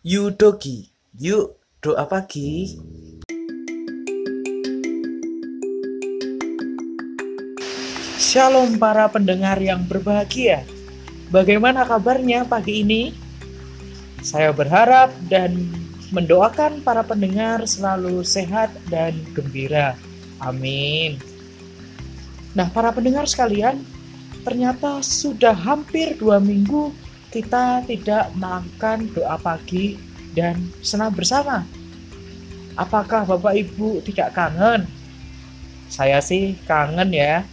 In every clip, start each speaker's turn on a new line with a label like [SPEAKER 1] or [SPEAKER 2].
[SPEAKER 1] Yudogi, yuk doa pagi. Shalom para pendengar yang berbahagia. Bagaimana kabarnya pagi ini? Saya berharap dan mendoakan para pendengar selalu sehat dan gembira. Amin. Nah, para pendengar sekalian, ternyata sudah hampir dua minggu kita tidak melakukan doa pagi dan senam bersama. Apakah Bapak Ibu tidak kangen? Saya sih kangen ya.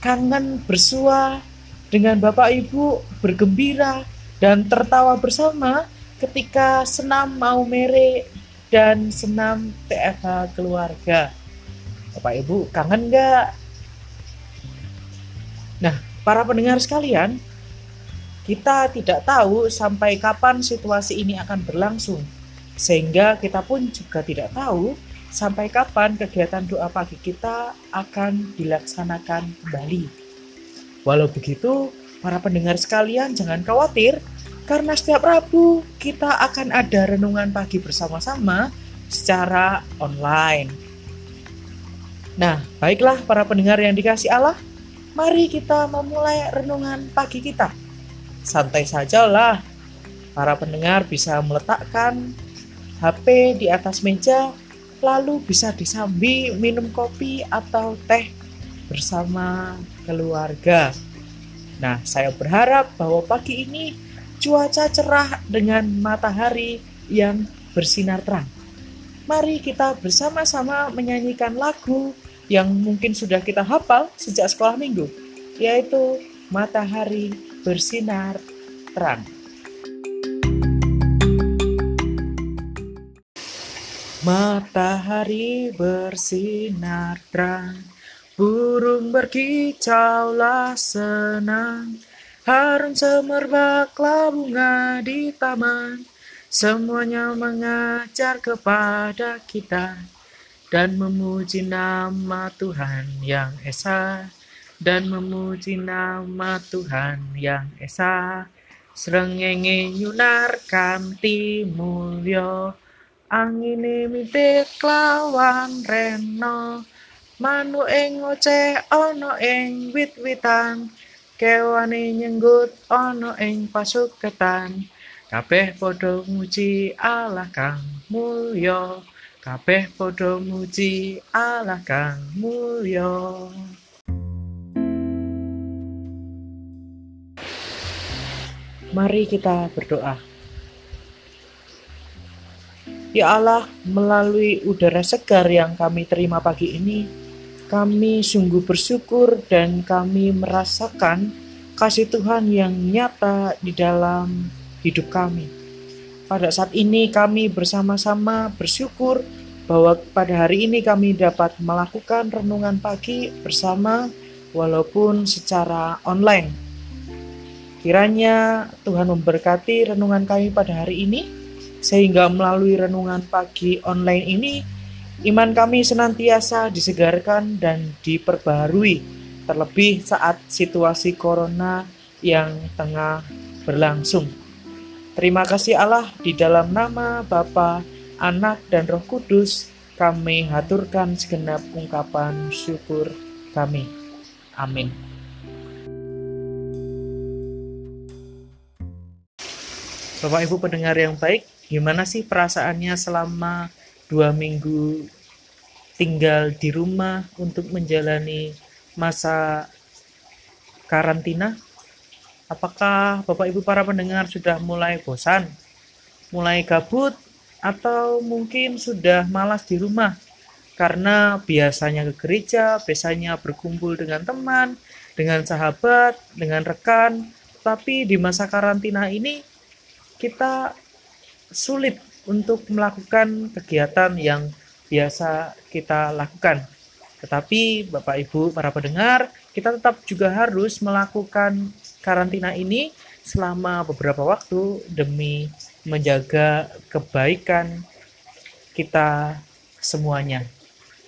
[SPEAKER 1] Kangen bersua dengan Bapak Ibu bergembira dan tertawa bersama ketika senam mau mere dan senam TFH keluarga. Bapak Ibu kangen nggak? Nah, para pendengar sekalian, kita tidak tahu sampai kapan situasi ini akan berlangsung, sehingga kita pun juga tidak tahu sampai kapan kegiatan doa pagi kita akan dilaksanakan kembali. Walau begitu, para pendengar sekalian jangan khawatir, karena setiap Rabu kita akan ada renungan pagi bersama-sama secara online. Nah, baiklah para pendengar yang dikasih Allah, mari kita memulai renungan pagi kita santai sajalah. Para pendengar bisa meletakkan HP di atas meja, lalu bisa disambi minum kopi atau teh bersama keluarga. Nah, saya berharap bahwa pagi ini cuaca cerah dengan matahari yang bersinar terang. Mari kita bersama-sama menyanyikan lagu yang mungkin sudah kita hafal sejak sekolah minggu, yaitu Matahari bersinar. Terang. Matahari bersinar terang, burung berkicaulah senang, harum semerbaklah bunga di taman, semuanya mengajar kepada kita dan memuji nama Tuhan yang esa dan memuji nama Tuhan yang esa. Srengenge nyunar kanthi mulya angine mitik lawan reno. Manu ing ngoceh ana ing wit-witan. Kewane nyenggut ana ing pasuketan. Kabeh padha muji Allah kang mulya. Kabeh padha muji Allah kang mulya Mari kita berdoa. Ya Allah, melalui udara segar yang kami terima pagi ini, kami sungguh bersyukur dan kami merasakan kasih Tuhan yang nyata di dalam hidup kami. Pada saat ini kami bersama-sama bersyukur bahwa pada hari ini kami dapat melakukan renungan pagi bersama walaupun secara online Kiranya Tuhan memberkati renungan kami pada hari ini, sehingga melalui renungan pagi online ini, iman kami senantiasa disegarkan dan diperbaharui, terlebih saat situasi corona yang tengah berlangsung. Terima kasih Allah di dalam nama Bapa, Anak, dan Roh Kudus, kami haturkan segenap ungkapan syukur kami. Amin. Bapak Ibu pendengar yang baik, gimana sih perasaannya selama dua minggu tinggal di rumah untuk menjalani masa karantina? Apakah Bapak Ibu para pendengar sudah mulai bosan, mulai gabut, atau mungkin sudah malas di rumah? Karena biasanya ke gereja, biasanya berkumpul dengan teman, dengan sahabat, dengan rekan, tapi di masa karantina ini kita sulit untuk melakukan kegiatan yang biasa kita lakukan. Tetapi Bapak Ibu para pendengar, kita tetap juga harus melakukan karantina ini selama beberapa waktu demi menjaga kebaikan kita semuanya.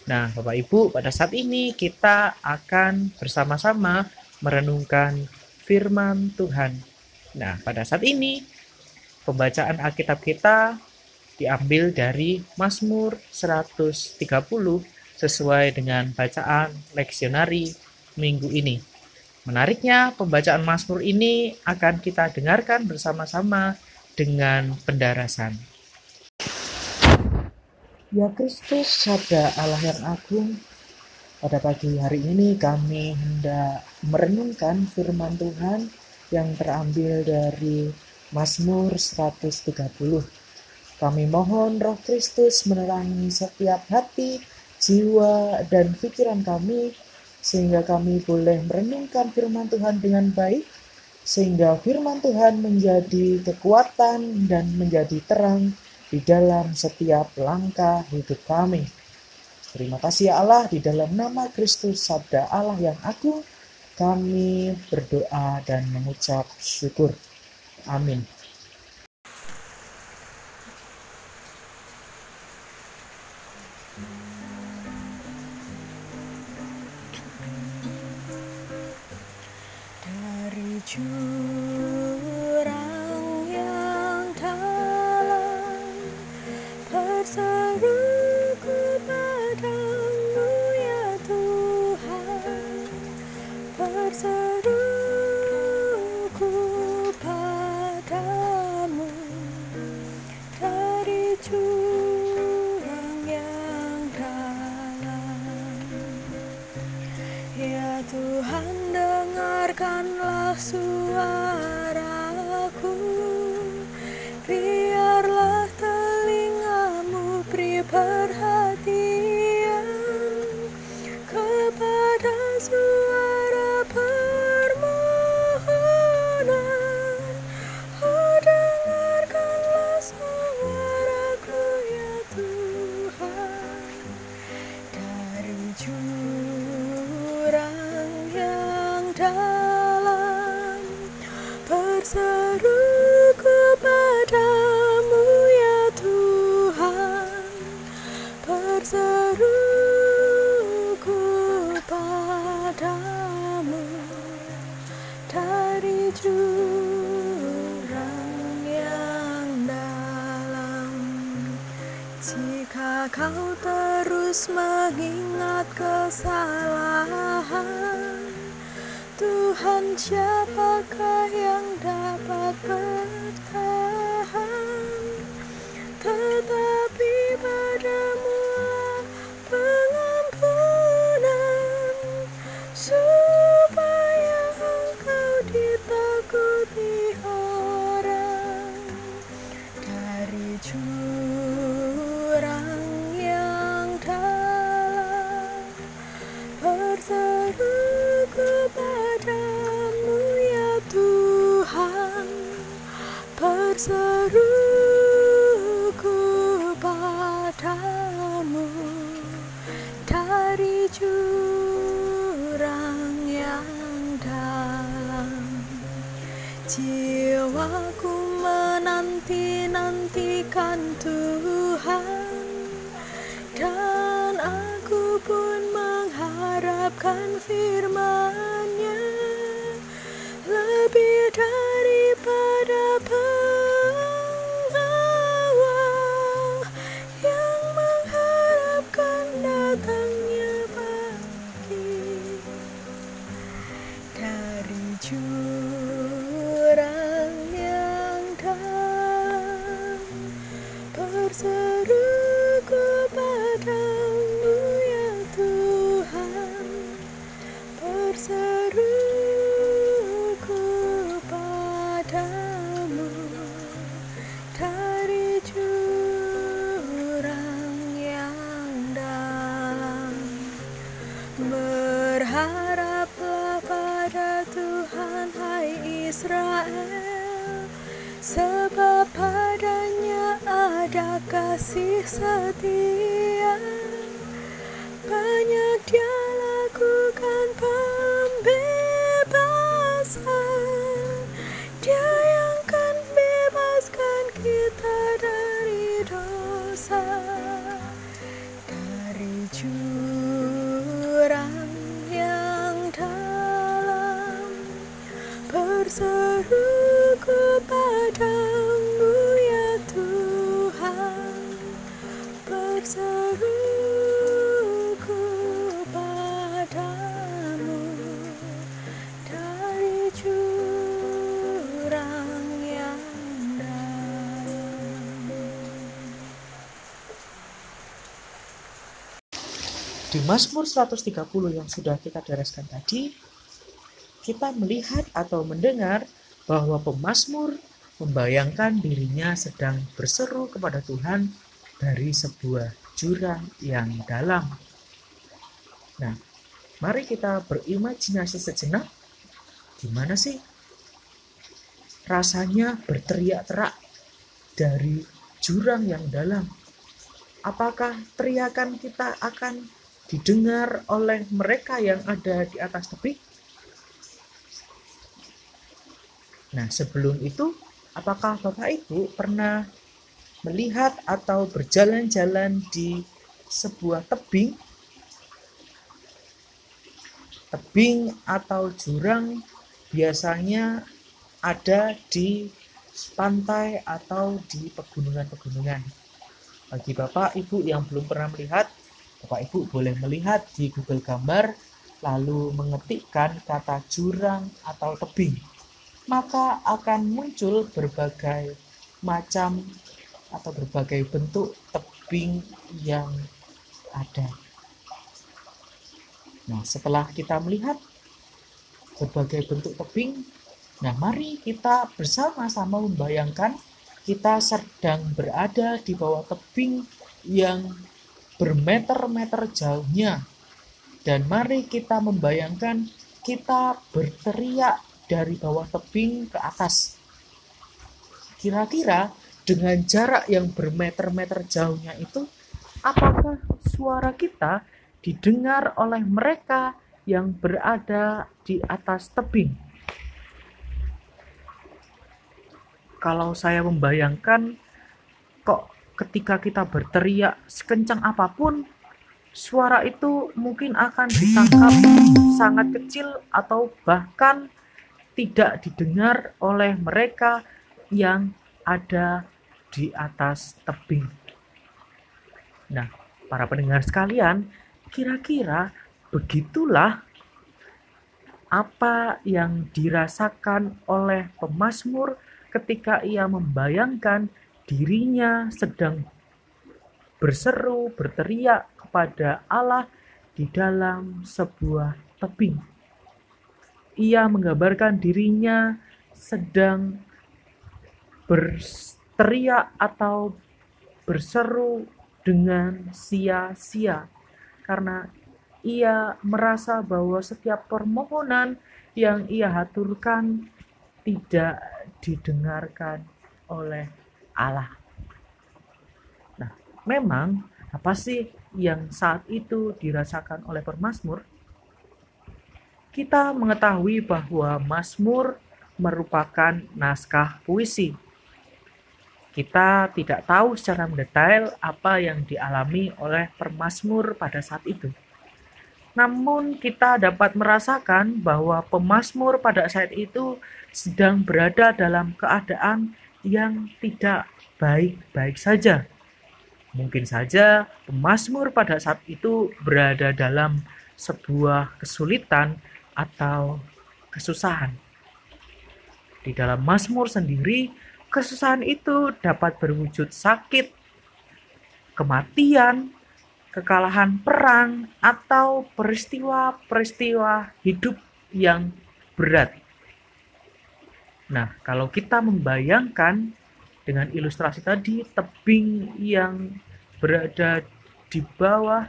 [SPEAKER 1] Nah, Bapak Ibu, pada saat ini kita akan bersama-sama merenungkan firman Tuhan. Nah, pada saat ini Pembacaan Alkitab kita diambil dari Mazmur 130 sesuai dengan bacaan leksionari minggu ini. Menariknya, pembacaan Mazmur ini akan kita dengarkan bersama-sama dengan pendarasan. Ya Kristus, sabda Allah yang agung, pada pagi hari ini kami hendak merenungkan firman Tuhan yang terambil dari Mazmur 130. Kami mohon Roh Kristus menerangi setiap hati, jiwa, dan pikiran kami sehingga kami boleh merenungkan firman Tuhan dengan baik sehingga firman Tuhan menjadi kekuatan dan menjadi terang di dalam setiap langkah hidup kami. Terima kasih Allah di dalam nama Kristus Sabda Allah yang agung kami berdoa dan mengucap syukur. Amin.
[SPEAKER 2] why. Jika kau terus mengingat kesalahan Tuhan siapakah yang dapat bertahan? Tetapi Jiwaku menanti-nantikan Tuhan Dan aku pun mengharapkan firman-Nya. Lebih daripada padamu dari jurang yang dalam. Berharaplah pada Tuhan hai Israel Sebab padanya ada kasih setia seruku padamu dari jurang yang dalam.
[SPEAKER 1] Di Mazmur 130 yang sudah kita dereskan tadi, kita melihat atau mendengar bahwa pemazmur membayangkan dirinya sedang berseru kepada Tuhan dari sebuah jurang yang dalam. Nah, mari kita berimajinasi sejenak. Gimana sih rasanya berteriak-terak dari jurang yang dalam? Apakah teriakan kita akan didengar oleh mereka yang ada di atas tebing? Nah, sebelum itu, apakah Bapak Ibu pernah melihat atau berjalan-jalan di sebuah tebing? Tebing atau jurang biasanya ada di pantai atau di pegunungan-pegunungan. Bagi Bapak Ibu yang belum pernah melihat, Bapak Ibu boleh melihat di Google Gambar lalu mengetikkan kata jurang atau tebing maka akan muncul berbagai macam atau berbagai bentuk tebing yang ada. Nah, setelah kita melihat berbagai bentuk tebing, nah mari kita bersama-sama membayangkan kita sedang berada di bawah tebing yang bermeter-meter jauhnya. Dan mari kita membayangkan kita berteriak dari bawah tebing ke atas. Kira-kira dengan jarak yang bermeter-meter jauhnya itu, apakah suara kita didengar oleh mereka yang berada di atas tebing? Kalau saya membayangkan, kok ketika kita berteriak sekencang apa pun, suara itu mungkin akan ditangkap sangat kecil atau bahkan tidak didengar oleh mereka yang ada di atas tebing. Nah, para pendengar sekalian, kira-kira begitulah apa yang dirasakan oleh pemazmur ketika ia membayangkan dirinya sedang berseru, berteriak kepada Allah di dalam sebuah tebing ia menggambarkan dirinya sedang berteriak atau berseru dengan sia-sia karena ia merasa bahwa setiap permohonan yang ia haturkan tidak didengarkan oleh Allah. Nah, memang apa sih yang saat itu dirasakan oleh permasmur? kita mengetahui bahwa Mazmur merupakan naskah puisi. Kita tidak tahu secara mendetail apa yang dialami oleh pemazmur pada saat itu. Namun kita dapat merasakan bahwa pemazmur pada saat itu sedang berada dalam keadaan yang tidak baik-baik saja. Mungkin saja pemazmur pada saat itu berada dalam sebuah kesulitan atau kesusahan. Di dalam Mazmur sendiri, kesusahan itu dapat berwujud sakit, kematian, kekalahan perang, atau peristiwa-peristiwa hidup yang berat. Nah, kalau kita membayangkan dengan ilustrasi tadi, tebing yang berada di bawah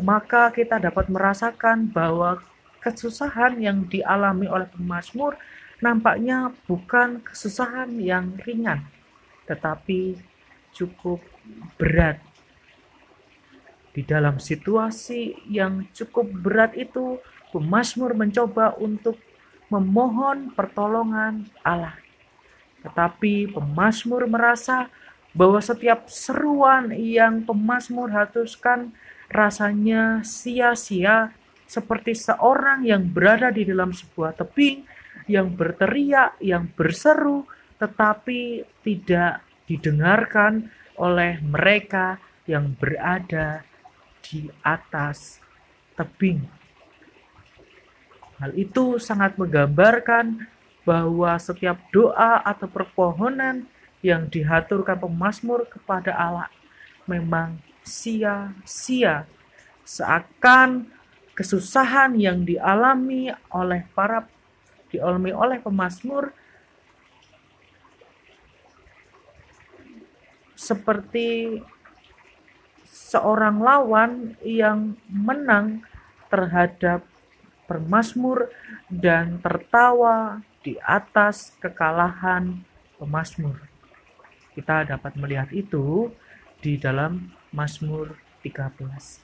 [SPEAKER 1] maka kita dapat merasakan bahwa kesusahan yang dialami oleh pemazmur nampaknya bukan kesusahan yang ringan, tetapi cukup berat. Di dalam situasi yang cukup berat itu, pemazmur mencoba untuk memohon pertolongan Allah. Tetapi pemazmur merasa bahwa setiap seruan yang pemazmur hatuskan rasanya sia-sia seperti seorang yang berada di dalam sebuah tebing yang berteriak, yang berseru, tetapi tidak didengarkan oleh mereka yang berada di atas tebing. Hal itu sangat menggambarkan bahwa setiap doa atau perpohonan yang dihaturkan pemazmur kepada Allah memang sia-sia. Seakan kesusahan yang dialami oleh para dialami oleh pemazmur seperti seorang lawan yang menang terhadap pemazmur dan tertawa di atas kekalahan pemazmur. Kita dapat melihat itu di dalam Mazmur 13.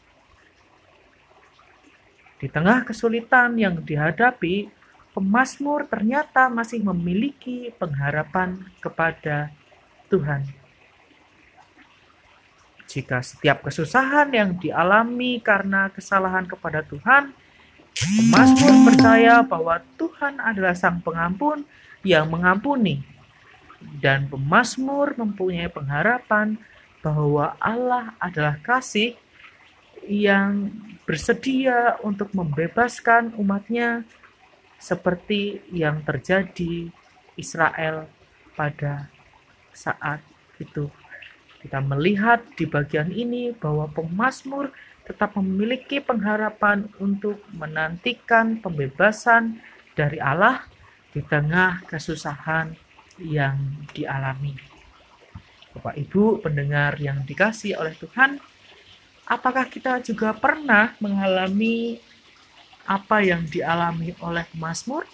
[SPEAKER 1] Di tengah kesulitan yang dihadapi, pemazmur ternyata masih memiliki pengharapan kepada Tuhan. Jika setiap kesusahan yang dialami karena kesalahan kepada Tuhan, pemazmur percaya bahwa Tuhan adalah Sang Pengampun yang mengampuni, dan pemazmur mempunyai pengharapan bahwa Allah adalah kasih yang bersedia untuk membebaskan umatnya seperti yang terjadi Israel pada saat itu. Kita melihat di bagian ini bahwa pemazmur tetap memiliki pengharapan untuk menantikan pembebasan dari Allah di tengah kesusahan yang dialami. Bapak Ibu pendengar yang dikasih oleh Tuhan, apakah kita juga pernah mengalami apa yang dialami oleh Mazmur?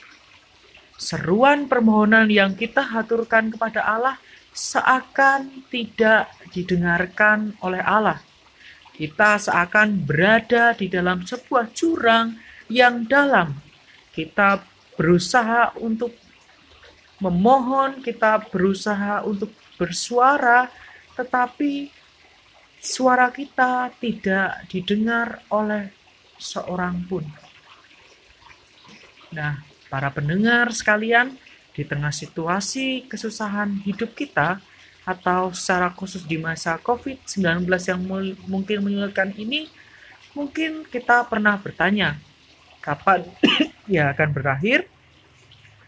[SPEAKER 1] Seruan permohonan yang kita haturkan kepada Allah seakan tidak didengarkan oleh Allah. Kita seakan berada di dalam sebuah jurang yang dalam. Kita berusaha untuk memohon, kita berusaha untuk bersuara, tetapi suara kita tidak didengar oleh seorang pun. Nah, para pendengar sekalian, di tengah situasi kesusahan hidup kita, atau secara khusus di masa COVID-19 yang mungkin menyulitkan ini, mungkin kita pernah bertanya, kapan ya akan berakhir?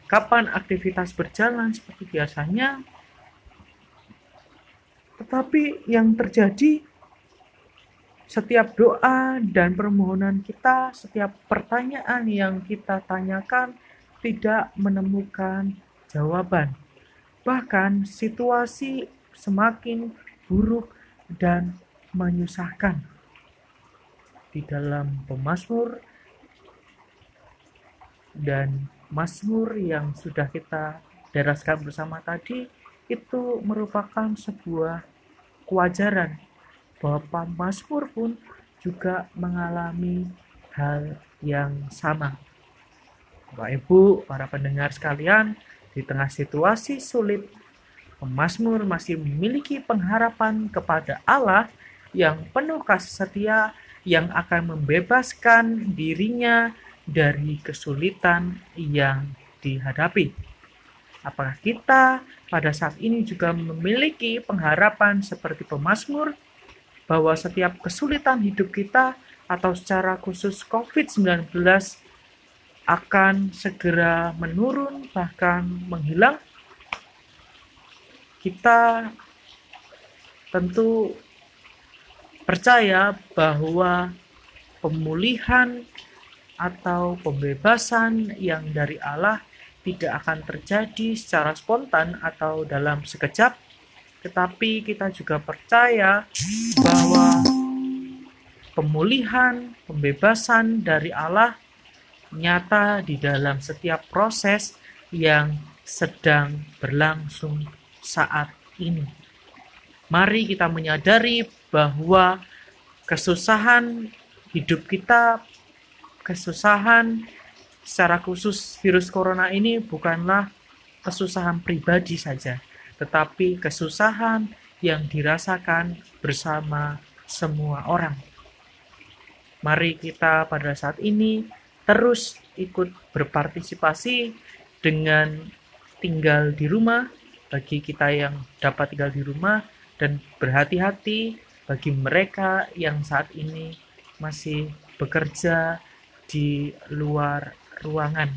[SPEAKER 1] Kapan aktivitas berjalan seperti biasanya? Tetapi yang terjadi setiap doa dan permohonan kita, setiap pertanyaan yang kita tanyakan tidak menemukan jawaban. Bahkan situasi semakin buruk dan menyusahkan. Di dalam pemazmur dan mazmur yang sudah kita deraskan bersama tadi itu merupakan sebuah kewajaran bahwa Mazmur pun juga mengalami hal yang sama. Bapak Ibu, para pendengar sekalian, di tengah situasi sulit, pemazmur masih memiliki pengharapan kepada Allah yang penuh kasih setia yang akan membebaskan dirinya dari kesulitan yang dihadapi. Apakah kita pada saat ini juga memiliki pengharapan seperti pemazmur bahwa setiap kesulitan hidup kita atau secara khusus COVID-19 akan segera menurun bahkan menghilang. Kita tentu percaya bahwa pemulihan atau pembebasan yang dari Allah tidak akan terjadi secara spontan atau dalam sekejap tetapi kita juga percaya bahwa pemulihan, pembebasan dari Allah nyata di dalam setiap proses yang sedang berlangsung saat ini. Mari kita menyadari bahwa kesusahan hidup kita, kesusahan secara khusus virus corona ini bukanlah kesusahan pribadi saja, tetapi kesusahan yang dirasakan bersama semua orang. Mari kita pada saat ini terus ikut berpartisipasi dengan tinggal di rumah bagi kita yang dapat tinggal di rumah dan berhati-hati bagi mereka yang saat ini masih bekerja di luar ruangan.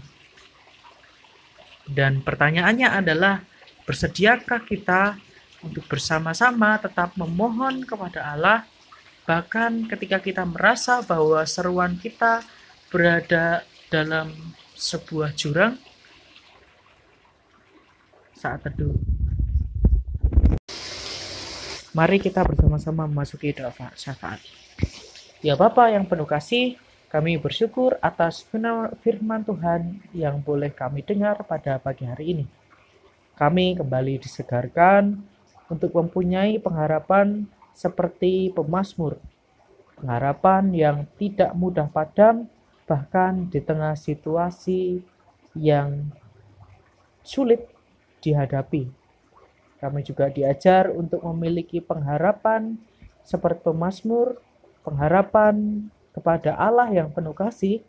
[SPEAKER 1] Dan pertanyaannya adalah Bersediakah kita untuk bersama-sama tetap memohon kepada Allah Bahkan ketika kita merasa bahwa seruan kita berada dalam sebuah jurang, saat teduh. Mari kita bersama-sama memasuki doa syafaat. Ya Bapa yang penuh kasih, kami bersyukur atas firman Tuhan yang boleh kami dengar pada pagi hari ini. Kami kembali disegarkan untuk mempunyai pengharapan seperti pemazmur. Pengharapan yang tidak mudah padam bahkan di tengah situasi yang sulit dihadapi. Kami juga diajar untuk memiliki pengharapan seperti pemazmur, pengharapan kepada Allah yang penuh kasih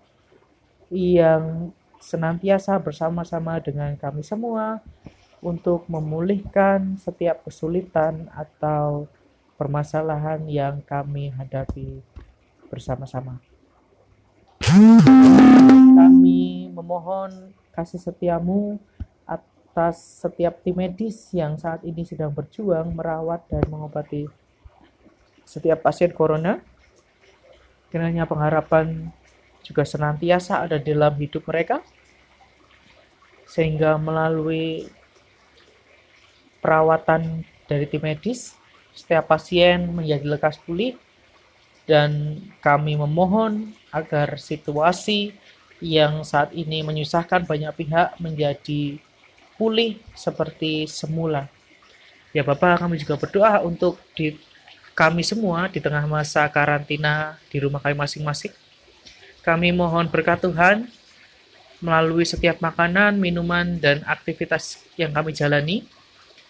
[SPEAKER 1] yang senantiasa bersama-sama dengan kami semua untuk memulihkan setiap kesulitan atau permasalahan yang kami hadapi bersama-sama. Kami memohon kasih setiamu atas setiap tim medis yang saat ini sedang berjuang merawat dan mengobati setiap pasien corona Kiranya pengharapan juga senantiasa ada dalam hidup mereka, sehingga melalui perawatan dari tim medis, setiap pasien menjadi lekas pulih, dan kami memohon agar situasi yang saat ini menyusahkan banyak pihak menjadi pulih seperti semula. Ya Bapak, kami juga berdoa untuk di kami semua di tengah masa karantina di rumah kami masing-masing. Kami mohon berkat Tuhan melalui setiap makanan, minuman, dan aktivitas yang kami jalani,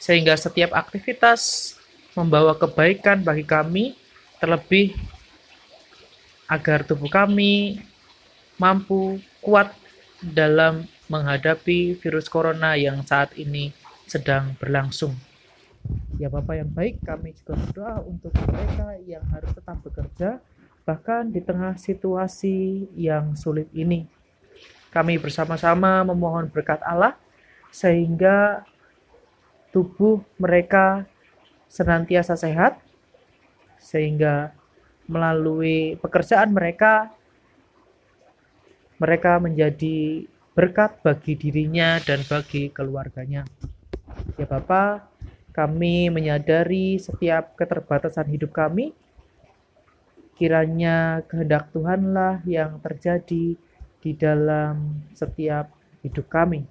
[SPEAKER 1] sehingga setiap aktivitas membawa kebaikan bagi kami, terlebih agar tubuh kami mampu kuat dalam menghadapi virus corona yang saat ini sedang berlangsung. Ya Bapak yang baik, kami juga berdoa untuk mereka yang harus tetap bekerja, bahkan di tengah situasi yang sulit ini. Kami bersama-sama memohon berkat Allah, sehingga tubuh mereka senantiasa sehat, sehingga melalui pekerjaan mereka, mereka menjadi berkat bagi dirinya dan bagi keluarganya. Ya Bapak, kami menyadari setiap keterbatasan hidup kami. Kiranya kehendak Tuhanlah yang terjadi di dalam setiap hidup kami.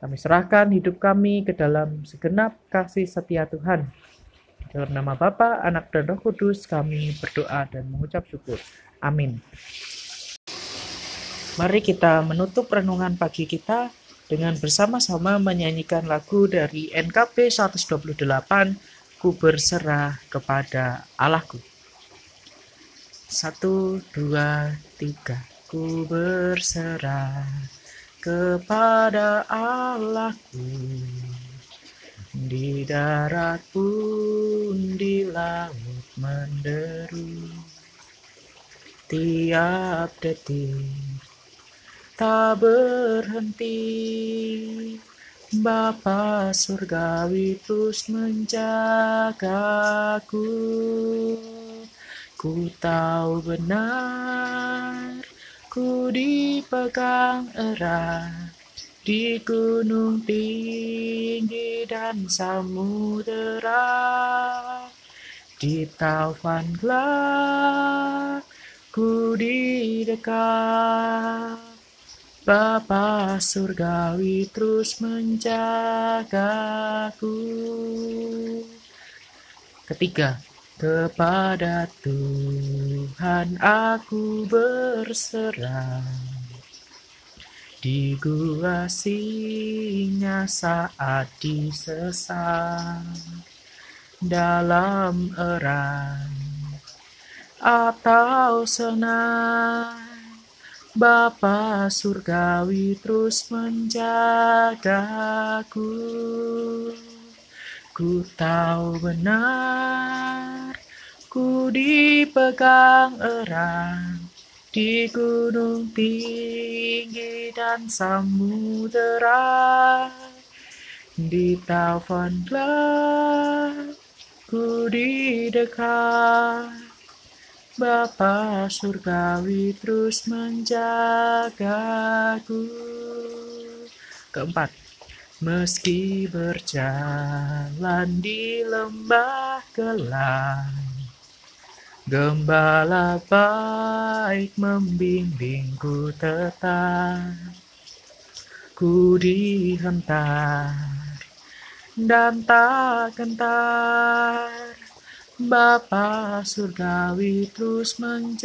[SPEAKER 1] Kami serahkan hidup kami ke dalam segenap kasih setia Tuhan. Dalam nama Bapa, Anak, dan Roh Kudus kami berdoa dan mengucap syukur. Amin. Mari kita menutup renungan pagi kita dengan bersama-sama menyanyikan lagu dari NKP 128 Ku berserah kepada Allahku. Satu, dua, tiga. Ku berserah kepada Allahku. Di darat pun di laut menderu. Tiap detik tak berhenti. Bapa surgawi terus menjagaku. Ku tahu benar Ku dipegang erat Di gunung tinggi dan samudera Di taufan gelap Ku didekat. Bapa surgawi terus menjagaku. Ketiga, kepada Tuhan aku berserah. Di gua singa saat disesat dalam erat atau senang Bapa surgawi terus menjagaku. Ku tahu benar, ku dipegang erat di gunung tinggi dan samudera. Di taufan gelap, ku didekat Bapa surgawi terus menjagaku. Keempat, meski berjalan di lembah gelap, gembala baik membimbingku tetap. Ku dihentar dan tak gentar Bapa surgawi terus menjagaku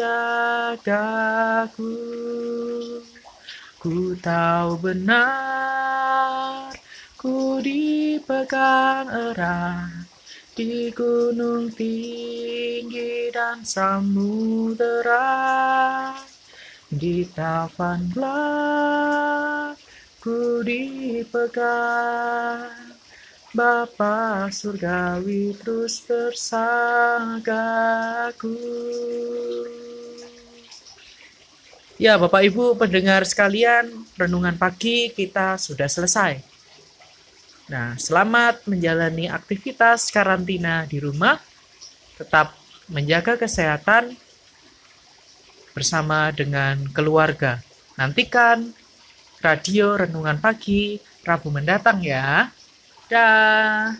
[SPEAKER 1] Ku tahu benar Ku dipegang erat Di gunung tinggi dan samudera Di tavan gelap Ku dipegang Bapa surgawi terus bersagaku. Ya, Bapak Ibu pendengar sekalian, renungan pagi kita sudah selesai. Nah, selamat menjalani aktivitas karantina di rumah. Tetap menjaga kesehatan bersama dengan keluarga. Nantikan radio renungan pagi Rabu mendatang ya. Dah.